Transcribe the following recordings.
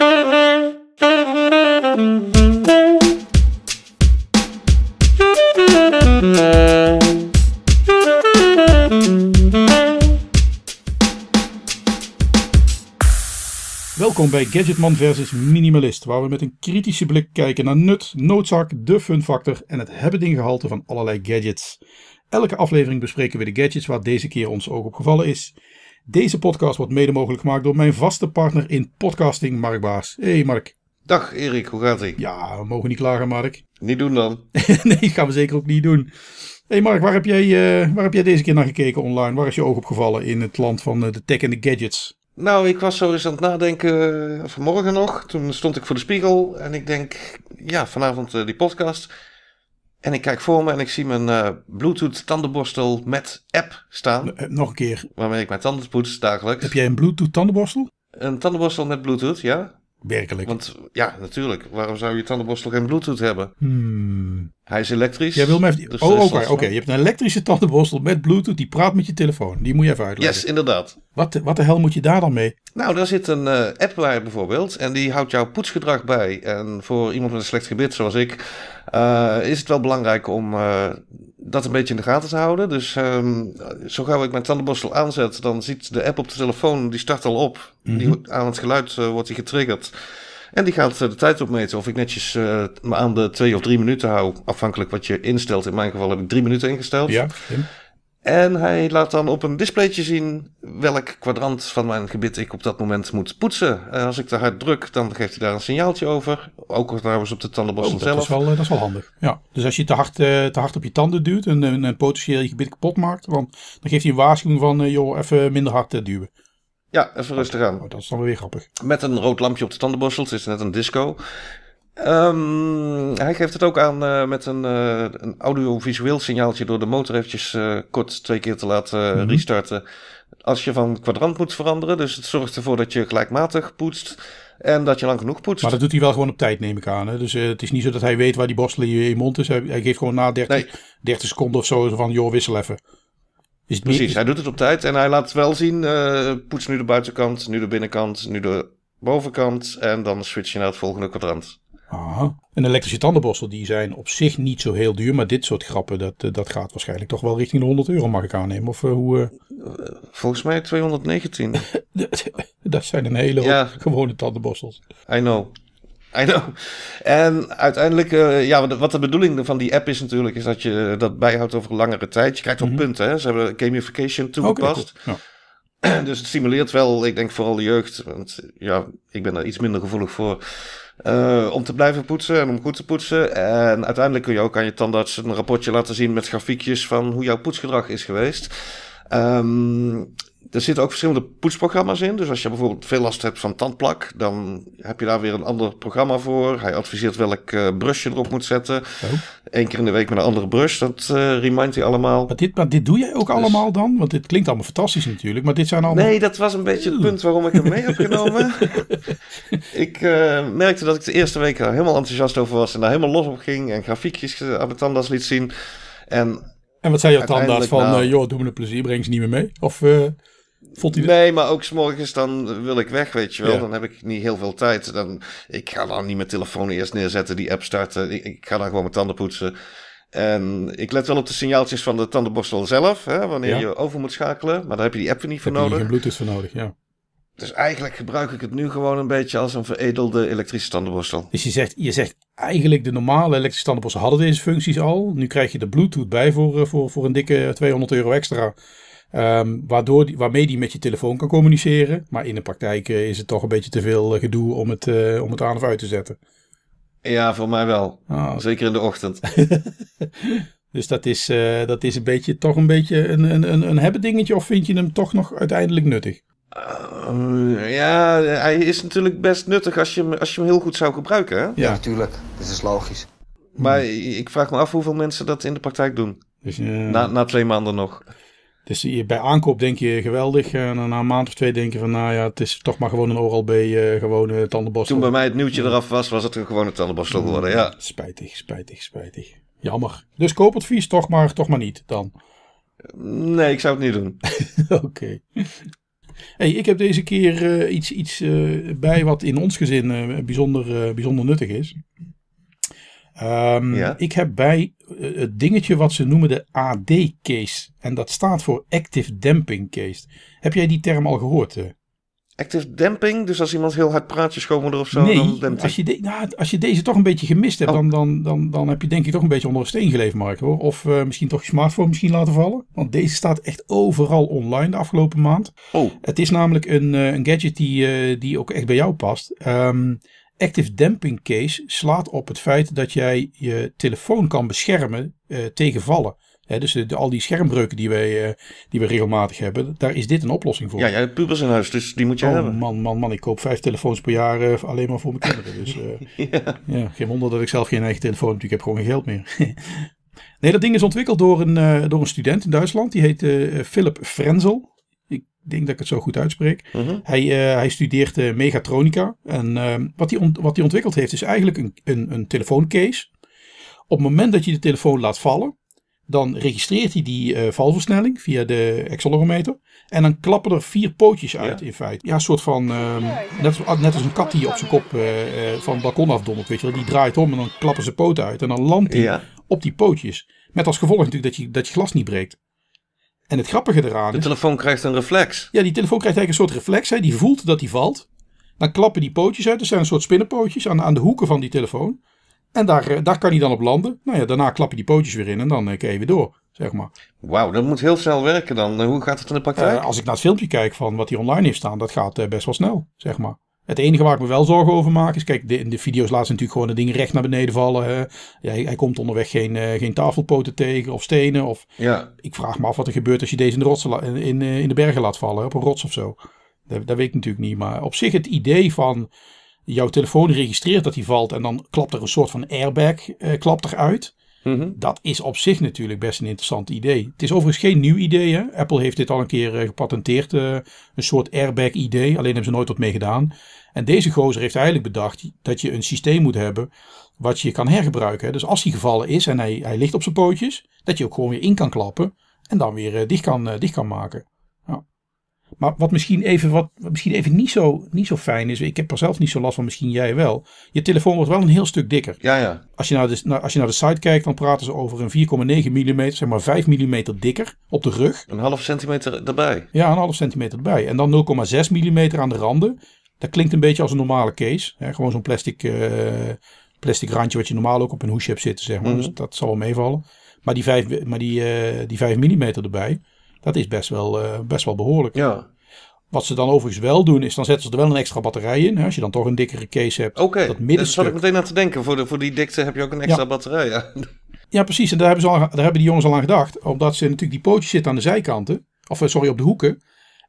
Welkom bij Gadgetman versus Minimalist, waar we met een kritische blik kijken naar nut, noodzaak, de fun factor en het hebben gehalte van allerlei gadgets. Elke aflevering bespreken we de gadgets waar deze keer ons oog op gevallen is. Deze podcast wordt mede mogelijk gemaakt door mijn vaste partner in podcasting, Mark Baars. Hey Mark. Dag Erik, hoe gaat ie? Ja, we mogen niet klagen, Mark. Niet doen dan. nee, dat gaan we zeker ook niet doen. Hey Mark, waar heb, jij, uh, waar heb jij deze keer naar gekeken online? Waar is je oog op gevallen in het land van uh, de tech en de gadgets? Nou, ik was zo eens aan het nadenken uh, vanmorgen nog. Toen stond ik voor de spiegel en ik denk, ja, vanavond die podcast. En ik kijk voor me en ik zie mijn Bluetooth tandenborstel met app staan. nog een keer. Waarmee ik mijn tanden poets dagelijks. Heb jij een Bluetooth tandenborstel? Een tandenborstel met Bluetooth, ja. Werkelijk. Want ja, natuurlijk. Waarom zou je tandenborstel geen Bluetooth hebben? Hmm. Hij is elektrisch. Jij wil me even... Dus oh, oké. oké. Je hebt een elektrische tandenborstel met Bluetooth. Die praat met je telefoon. Die moet je even uitleggen. Yes, inderdaad. Wat, wat de hel moet je daar dan mee? Nou, daar zit een uh, app bij bijvoorbeeld. En die houdt jouw poetsgedrag bij. En voor iemand met een slecht gebit zoals ik... Uh, is het wel belangrijk om uh, dat een beetje in de gaten te houden. Dus um, zo gauw ik mijn tandenborstel aanzet, dan ziet de app op de telefoon, die start al op. Mm -hmm. die, aan het geluid uh, wordt die getriggerd. En die gaat de tijd opmeten of ik netjes uh, me aan de twee of drie minuten hou. Afhankelijk wat je instelt. In mijn geval heb ik drie minuten ingesteld. Ja, En hij laat dan op een displaytje zien welk kwadrant van mijn gebit ik op dat moment moet poetsen. En als ik te hard druk, dan geeft hij daar een signaaltje over. Ook trouwens op de tandenborstel oh, zelf. Dat is, wel, dat is wel handig. Ja. Dus als je te hard, uh, te hard op je tanden duwt en, en, en potentieel je gebit kapot maakt, dan geeft hij een waarschuwing van, uh, joh, even minder hard uh, duwen. Ja, even rustig aan. Oh, dat is dan weer grappig. Met een rood lampje op de tandenborstel. Het is net een disco. Um, hij geeft het ook aan uh, met een, uh, een audiovisueel signaaltje door de motor eventjes uh, kort twee keer te laten mm -hmm. restarten. Als je van kwadrant moet veranderen. Dus het zorgt ervoor dat je gelijkmatig poetst. En dat je lang genoeg poetst. Maar dat doet hij wel gewoon op tijd, neem ik aan. Hè? Dus het is niet zo dat hij weet waar die borstel in je mond is. Hij, hij geeft gewoon na 30, nee. 30 seconden of zo van, joh, wissel even. Is Precies, meer... hij doet het op tijd en hij laat wel zien, poets nu de buitenkant, nu de binnenkant, nu de bovenkant en dan switch je naar het volgende kwadrant. Aha. Een elektrische tandenborstel die zijn op zich niet zo heel duur, maar dit soort grappen, dat, dat gaat waarschijnlijk toch wel richting de 100 euro mag ik aannemen. Of uh, hoe... Uh... Volgens mij 219. dat zijn een hele ja. gewone tandenborstels. I know. I know. En uiteindelijk, uh, ja, wat de bedoeling van die app is natuurlijk, is dat je dat bijhoudt over een langere tijd. Je krijgt wel mm -hmm. punten, hè. Ze hebben gamification toegepast. Okay. Dus het stimuleert wel, ik denk vooral de jeugd. Want ja, ik ben daar iets minder gevoelig voor. Uh, om te blijven poetsen en om goed te poetsen. En uiteindelijk kun je ook aan je tandarts een rapportje laten zien met grafiekjes van hoe jouw poetsgedrag is geweest. Um, er zitten ook verschillende poetsprogramma's in. Dus als je bijvoorbeeld veel last hebt van tandplak, dan heb je daar weer een ander programma voor. Hij adviseert welk uh, brush je erop moet zetten. Oh. Eén keer in de week met een andere brush. Dat uh, remindt hij allemaal. Maar dit, maar dit doe jij ook dus... allemaal dan? Want dit klinkt allemaal fantastisch natuurlijk. Maar dit zijn allemaal... Nee, dat was een beetje het punt waarom ik hem mee heb genomen. ik uh, merkte dat ik de eerste week er helemaal enthousiast over was. En daar helemaal los op ging. En grafiekjes aan de tandarts liet zien. En, en wat zei je tandarts van, nou, joh, doe me een plezier, breng ze niet meer mee? Of... Vond hij nee, maar ook s'morgens dan wil ik weg, weet je wel. Ja. Dan heb ik niet heel veel tijd. Dan, ik ga dan niet mijn telefoon eerst neerzetten, die app starten. Ik, ik ga dan gewoon mijn tanden poetsen. En ik let wel op de signaaltjes van de tandenborstel zelf, hè, wanneer ja. je over moet schakelen. Maar daar heb je die app niet voor heb nodig. Je geen Bluetooth voor nodig, ja. Dus eigenlijk gebruik ik het nu gewoon een beetje als een veredelde elektrische tandenborstel. Dus je zegt, je zegt eigenlijk de normale elektrische tandenborstel hadden deze functies al. Nu krijg je de Bluetooth bij voor, voor, voor een dikke 200 euro extra. Um, waardoor die, waarmee die met je telefoon kan communiceren. Maar in de praktijk uh, is het toch een beetje te veel uh, gedoe om het, uh, om het aan of uit te zetten. Ja, voor mij wel. Ah. Zeker in de ochtend. dus dat is, dat is een beetje, toch een beetje een, een, een, een hebben dingetje. Of vind je hem toch nog uiteindelijk nuttig? ja, hij is natuurlijk best nuttig als je, hem, als je hem heel goed zou gebruiken. Hè? Ja, natuurlijk. Dat is logisch. Maar ik vraag me af hoeveel mensen dat in de praktijk doen. Dus, na, na twee maanden nog. Dus bij aankoop denk je geweldig. En na een maand of twee denk je van, nou ja, het is toch maar gewoon een Oral-B, uh, gewone tandenborstel. Toen bij mij het nieuwtje eraf was, was het een gewone tandenborstel geworden, ja. Spijtig, spijtig, spijtig. Jammer. Dus koopadvies toch maar, toch maar niet dan. Nee, ik zou het niet doen. Oké. Okay. Hey, ik heb deze keer uh, iets, iets uh, bij wat in ons gezin bijzonder, bijzonder nuttig is. Um, ja. Ik heb bij het dingetje wat ze noemen de AD-case. En dat staat voor Active Damping Case. Heb jij die term al gehoord? Active damping? Dus als iemand heel hard praatje schoonmoeder of zo, nee, dan dempt als je, de, nou, als je deze toch een beetje gemist hebt, oh. dan, dan, dan, dan heb je denk ik toch een beetje onder een steen geleefd, Mark. Hoor. Of uh, misschien toch je smartphone misschien laten vallen. Want deze staat echt overal online de afgelopen maand. Oh. Het is namelijk een, uh, een gadget die, uh, die ook echt bij jou past. Um, Active Damping Case slaat op het feit dat jij je telefoon kan beschermen tegen vallen dus de, al die schermbreuken die wij, uh, die we regelmatig hebben, daar is dit een oplossing voor. Ja, jij hebt pubers in huis, dus die moet je oh, hebben. Man, man, man, ik koop vijf telefoons per jaar uh, alleen maar voor mijn kinderen. Dus uh, ja. ja. geen wonder dat ik zelf geen eigen telefoon heb, ik heb gewoon geen geld meer. nee, dat ding is ontwikkeld door een, door een student in Duitsland, die heet Philip Frenzel. Ik denk dat ik het zo goed uitspreek. Uh -huh. hij, hij studeert megatronica. En wat, hij wat hij ontwikkeld heeft is eigenlijk een, een, een telefooncase. Op het moment dat je de telefoon laat vallen, dan registreert hij die uh, valversnelling via de accelerometer. En dan klappen er vier pootjes uit in feite. Ja, een soort van, um, net, als, net als een kat die op zijn kop uh, van het balkon afdondert, weet je wel. Die draait om en dan klappen ze poten uit. En dan landt hij ja. op die pootjes. Met als gevolg natuurlijk dat je, dat je glas niet breekt. En het grappige eraan De telefoon krijgt een reflex. Ja, die telefoon krijgt eigenlijk een soort reflex. Hè. Die voelt dat die valt. Dan klappen die pootjes uit. Er zijn een soort spinnenpootjes aan, aan de hoeken van die telefoon. En daar, eh, daar kan hij dan op landen. Nou ja, daarna klap je die pootjes weer in en dan uh, kun je weer door, zeg maar. Wauw, dat moet heel snel werken dan. Hoe gaat het in de praktijk? Uh, als ik naar het filmpje kijk van wat hij online heeft staan, dat gaat uh, best wel snel, zeg maar. Het enige waar ik me wel zorgen over maak is, kijk, de, in de video's laten ze natuurlijk gewoon de dingen recht naar beneden vallen. Hè. Ja, hij, hij, komt onderweg geen, uh, geen tafelpoten tegen of stenen. Of, ja. Ik vraag me af wat er gebeurt als je deze in de, rotsen, in, in, in de bergen laat vallen, op een rots of zo. Dat, dat weet ik natuurlijk niet. Maar op zich het idee van jouw telefoon registreert dat hij valt en dan klapt er een soort van airbag uh, klapt eruit. -hmm. Dat is op zich natuurlijk best een interessant idee. Het is overigens geen nieuw idee. Apple heeft dit al een keer uh, gepatenteerd. Uh, een soort airbag idee. Alleen hebben ze nooit wat mee gedaan. En deze gozer heeft eigenlijk bedacht dat je een systeem moet hebben wat je kan hergebruiken. Dus als hij gevallen is en hij, hij ligt op zijn pootjes, dat je ook gewoon weer in kan klappen en dan weer dicht, kan, dicht kan maken. Maar wat misschien even, wat, misschien even niet, zo, niet zo fijn is. Ik heb er zelf niet zo last van, misschien jij wel. Je telefoon wordt wel een heel stuk dikker. Ja, ja. Als je naar de, als je naar de site kijkt, dan praten ze over een 4,9 mm, zeg maar 5 mm dikker op de rug. Een half centimeter erbij. Ja, een half centimeter erbij. En dan 0,6 mm aan de randen. Dat klinkt een beetje als een normale case. Hè? Gewoon zo'n plastic, uh, plastic randje wat je normaal ook op een hoesje hebt zitten, zeg maar. Mm -hmm. Dus dat zal wel meevallen. Maar die 5, maar die, uh, die 5 mm erbij, dat is best wel, uh, best wel behoorlijk. Ja. Wat ze dan overigens wel doen, is dan zetten ze er wel een extra batterij in. Hè, als je dan toch een dikkere case hebt. Oké, okay. daar zat ik meteen aan te denken. Voor, de, voor die dikte heb je ook een extra ja. batterij. Ja. ja, precies. En daar hebben, ze al, daar hebben die jongens al aan gedacht. Omdat ze natuurlijk die pootjes zitten aan de zijkanten. Of sorry, op de hoeken.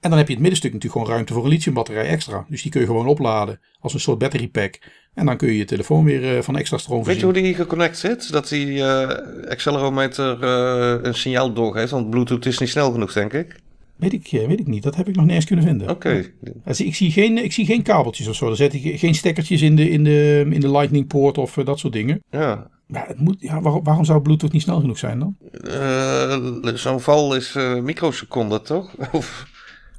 En dan heb je het middenstuk natuurlijk gewoon ruimte voor een lithiumbatterij extra. Dus die kun je gewoon opladen als een soort battery pack. En dan kun je je telefoon weer uh, van extra stroom voorzien. Weet je hoe die geconnect zit? Dat die uh, accelerometer uh, een signaal doorgeeft. Want Bluetooth is niet snel genoeg, denk ik. Weet ik, weet ik niet. Dat heb ik nog niet eens kunnen vinden. Oké. Okay. Ik, zie geen, ik zie geen kabeltjes of zo. Er zitten geen stekkertjes in de, in de, in de lightning poort of uh, dat soort dingen. Ja. Maar het moet, ja, waarom, waarom zou Bluetooth niet snel genoeg zijn dan? Zo'n val is microseconden, toch? of...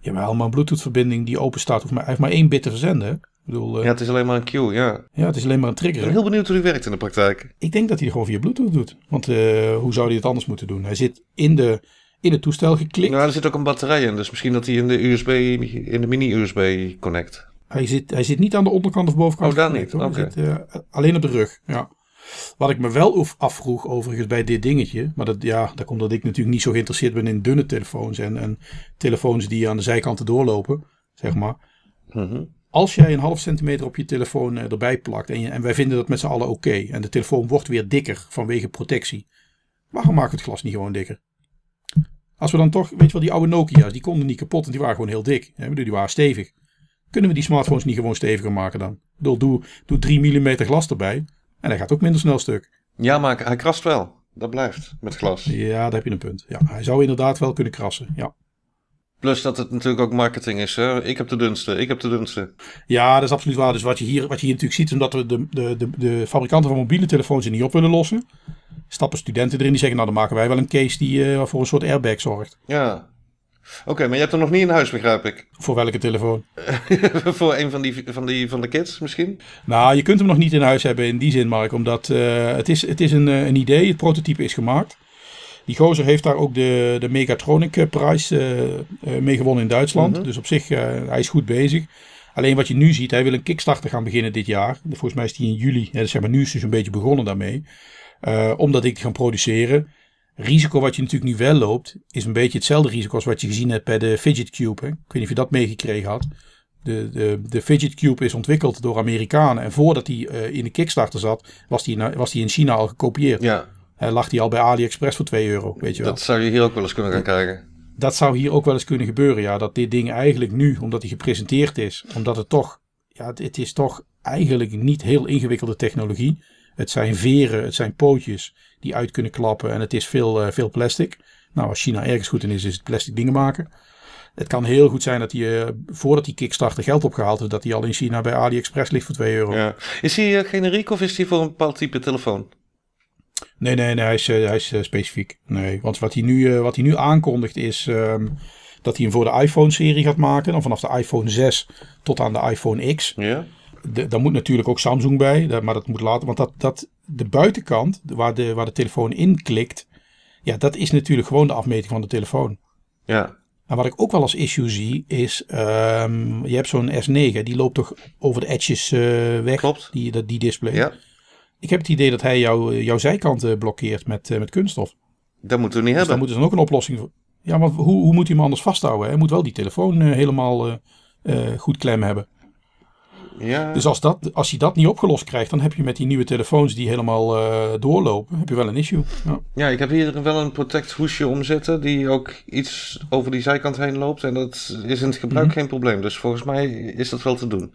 Jawel, maar een Bluetooth verbinding die open staat hoeft maar, heeft maar één bit te verzenden. Bedoel, ja, het is alleen maar een queue, ja. Ja, het is alleen maar een trigger. Ik ben heel benieuwd hoe die werkt in de praktijk. Ik denk dat hij gewoon via Bluetooth doet. Want hoe zou hij het anders moeten doen? Hij zit in de in het toestel geklikt. Nou, er zit ook een batterij in, dus misschien dat hij in de USB, in de mini-USB connect. Hij zit, hij zit niet aan de onderkant of bovenkant. Oh, daar niet. Okay. Hij zit uh, alleen op de rug. Ja. Wat ik me wel afvroeg overigens bij dit dingetje, maar dat, ja, dat komt dat ik natuurlijk niet zo geïnteresseerd ben in dunne telefoons en, en telefoons die aan de zijkanten doorlopen, zeg maar. Mm -hmm. Als jij een half centimeter op je telefoon uh, erbij plakt en, je, en wij vinden dat met z'n allen oké okay, en de telefoon wordt weer dikker vanwege protectie, waarom maakt het glas niet gewoon dikker? Als we dan toch, weet je wel, die oude Nokia's, die konden niet kapot en die waren gewoon heel dik. Ja, die waren stevig. Kunnen we die smartphones niet gewoon steviger maken dan? Doe, doe, doe 3 mm glas erbij en hij gaat ook minder snel stuk. Ja, maar hij krast wel. Dat blijft met glas. Ja, daar heb je een punt. Ja, hij zou inderdaad wel kunnen krassen. Ja. Plus dat het natuurlijk ook marketing is. Hè? Ik heb de dunste, ik heb de dunste. Ja, dat is absoluut waar. Dus wat je hier, wat je hier natuurlijk ziet, is omdat we de, de, de, de fabrikanten van mobiele telefoons er niet op willen lossen stappen studenten erin die zeggen, nou dan maken wij wel een case die uh, voor een soort airbag zorgt. Ja. Oké, maar je hebt hem nog niet in huis, begrijp ik. Voor welke telefoon? Voor een van, die, van, die, van de kids misschien? Nou, je kunt hem nog niet in huis hebben in die zin, Mark. Omdat uh, het is, het is een, een idee, het prototype is gemaakt. Die gozer heeft daar ook de, de Megatronic prijs uh, mee gewonnen in Duitsland. -hmm. Dus op zich, hij is goed bezig. Alleen wat je nu ziet, hij wil een Kickstarter gaan beginnen dit jaar. Volgens mij is die in juli. Ja, dus zeg maar, nu is dus een beetje begonnen daarmee. Uh, omdat ik gaan produceren. Risico wat je natuurlijk nu wel loopt, is een beetje hetzelfde risico als wat je gezien hebt bij de Fidget Cube. Hè? Ik weet niet of je dat meegekregen had. De, de, de Fidget Cube is ontwikkeld door Amerikanen. En voordat hij uh, in de Kickstarter zat, was die, was die in China al gekopieerd. Ja. Hij lag die al bij AliExpress voor 2 euro. Weet je wel. Dat zou je hier ook wel eens kunnen gaan krijgen. Dat zou hier ook wel eens kunnen gebeuren. Ja, dat dit ding eigenlijk nu, omdat hij gepresenteerd is, omdat het toch, ja, het is toch eigenlijk niet heel ingewikkelde technologie. Het zijn veren, het zijn pootjes die uit kunnen klappen en het is veel, uh, veel plastic. Nou, als China ergens goed in is, is het plastic dingen maken. Het kan heel goed zijn dat hij, uh, voordat die Kickstarter geld opgehaald heeft, dat hij al in China bij AliExpress ligt voor 2 euro. Ja. Is hij uh, generiek of is hij voor een bepaald type telefoon? Nee, nee, nee hij is, hij is specifiek. Nee, want wat hij nu, wat hij nu aankondigt is um, dat hij hem voor de iPhone-serie gaat maken. Dan vanaf de iPhone 6 tot aan de iPhone X. Ja. De, daar moet natuurlijk ook Samsung bij, maar dat moet later. Want dat, dat, de buitenkant, waar de, waar de telefoon in klikt, ja, dat is natuurlijk gewoon de afmeting van de telefoon. Ja. En wat ik ook wel als issue zie, is, um, je hebt zo'n S9, die loopt toch over de edges uh, weg, Klopt. Die, die display. Ja. Ik heb het idee dat hij jou, jouw zijkanten blokkeert met, uh, met kunststof. Dat moeten we niet dus hebben. daar moeten ze dan ook een oplossing voor. Ja, want hoe, hoe moet hij hem anders vasthouden? Hij moet wel die telefoon helemaal goed klem hebben. Ja. Dus als, dat, als je dat niet opgelost krijgt, dan heb je met die nieuwe telefoons die helemaal uh, doorlopen, heb je wel een issue. Ja. ja, ik heb hier wel een protect hoesje om zitten, die ook iets over die zijkant heen loopt. En dat is in het gebruik mm -hmm. geen probleem. Dus volgens mij is dat wel te doen.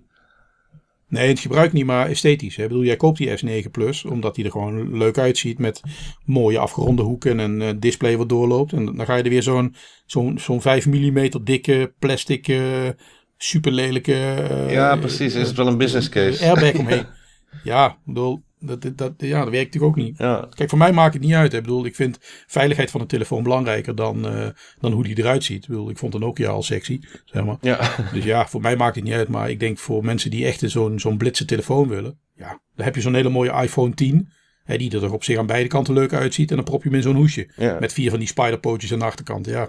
Nee, het gebruik niet, maar esthetisch. Hè. Ik bedoel, jij koopt die S9 Plus omdat die er gewoon leuk uitziet met mooie afgeronde hoeken en een display wat doorloopt. En dan ga je er weer zo'n zo'n zo'n 5 mm dikke plastic uh, super lelijke. Uh, ja, precies. Is het wel een business case? Airbag omheen. ja, ik bedoel, dat, dat, dat, ja, dat werkt natuurlijk ook niet. Ja. Kijk, voor mij maakt het niet uit. Hè. Ik bedoel, ik vind veiligheid van een telefoon belangrijker dan, uh, dan hoe die eruit ziet. Ik bedoel, ik vond de Nokia al sexy, zeg maar. Ja. Dus ja, voor mij maakt het niet uit. Maar ik denk voor mensen die echt zo'n zo'n blitse telefoon willen. Ja, dan heb je zo'n hele mooie iPhone 10. Hè, die er op zich aan beide kanten leuk uitziet. En dan prop je hem in zo'n hoesje. Ja. Met vier van die spiderpootjes aan de achterkant. Ja.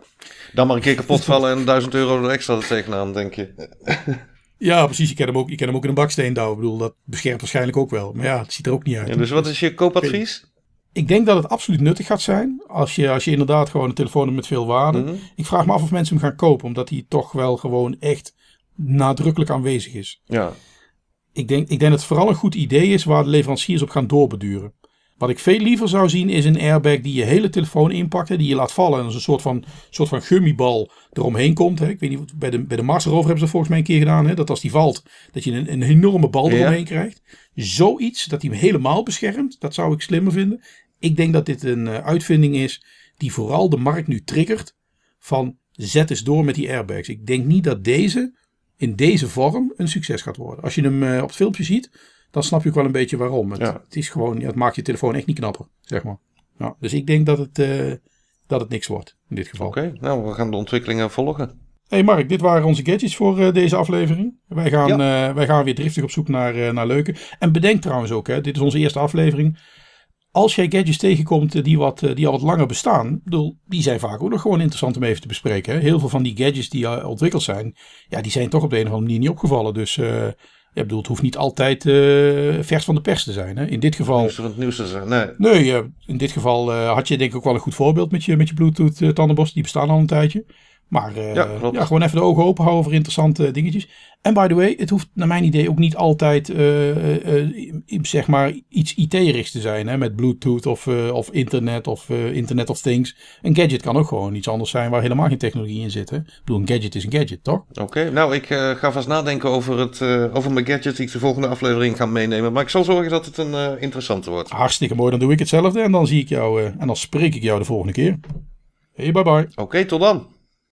Dan maar een keer kapot vallen en 1000 euro er extra er tegenaan, denk je. Ja, precies. Je kan hem ook, je kan hem ook in een baksteen douwen. Ik bedoel, dat beschermt waarschijnlijk ook wel. Maar ja, het ziet er ook niet uit. Ja, dus wat is je koopadvies? Ik denk dat het absoluut nuttig gaat zijn. Als je, als je inderdaad gewoon een telefoon hebt met veel waarde. Mm -hmm. Ik vraag me af of mensen hem gaan kopen. Omdat hij toch wel gewoon echt nadrukkelijk aanwezig is. Ja. Ik denk, ik denk dat het vooral een goed idee is waar de leveranciers op gaan doorbeduren. Wat ik veel liever zou zien is een airbag die je hele telefoon inpakt. Hè, die je laat vallen en als een soort van, soort van gummibal eromheen komt. Hè. Ik weet niet, bij de, bij de Mars Rover hebben ze dat volgens mij een keer gedaan. Hè, dat als die valt, dat je een, een enorme bal eromheen ja. krijgt. Zoiets, dat hij hem helemaal beschermt. Dat zou ik slimmer vinden. Ik denk dat dit een uh, uitvinding is die vooral de markt nu triggert. Van zet eens door met die airbags. Ik denk niet dat deze in deze vorm een succes gaat worden. Als je hem uh, op het filmpje ziet dan snap je ook wel een beetje waarom. Het, Ja. het is gewoon, het maakt je telefoon echt niet knapper, zeg maar. Ja, dus ik denk dat het, eh, dat het niks wordt in dit geval. Oké, nou we gaan de ontwikkelingen volgen. Hey Mark, dit waren onze gadgets voor eh, deze aflevering. Wij gaan, eh, wij gaan weer driftig op zoek naar, naar leuke. En bedenk trouwens ook, hè, dit is onze eerste aflevering. Als jij gadgets tegenkomt die, wat, die al wat langer bestaan, bedoel, die zijn vaak ook nog gewoon interessant om even te bespreken. Hè. Heel veel van die gadgets die ontwikkeld zijn, ja, die zijn toch op de een of andere manier niet opgevallen. Dus ja, bedoel, het hoeft niet altijd uh, vers van de pers te zijn. Hè. In dit geval. Nieuws van het nieuws te zijn. Nee. Nee, uh, in dit geval uh, had je denk ik ook wel een goed voorbeeld met je, met je Bluetooth tandenbos. Die bestaan al een tijdje. Maar uh, Ja, gewoon even de ogen open houden voor interessante dingetjes. En by the way, het hoeft naar mijn idee ook niet altijd uh, uh, uh, zeg maar iets IT-richts te zijn. Hè, met Bluetooth of, of internet of Internet of Things. Een gadget kan ook gewoon iets anders zijn waar helemaal geen technologie in zit. Hè. Ik bedoel, een gadget is een gadget, toch? Oké, nou ik ga vast nadenken over, het, over mijn gadgets die ik de volgende aflevering ga meenemen. Maar ik zal zorgen dat het een interessante wordt. Hartstikke mooi, dan doe ik hetzelfde. En dan zie ik jou en dan spreek ik jou de volgende keer. Hey, bye bye. Oké, tot dan.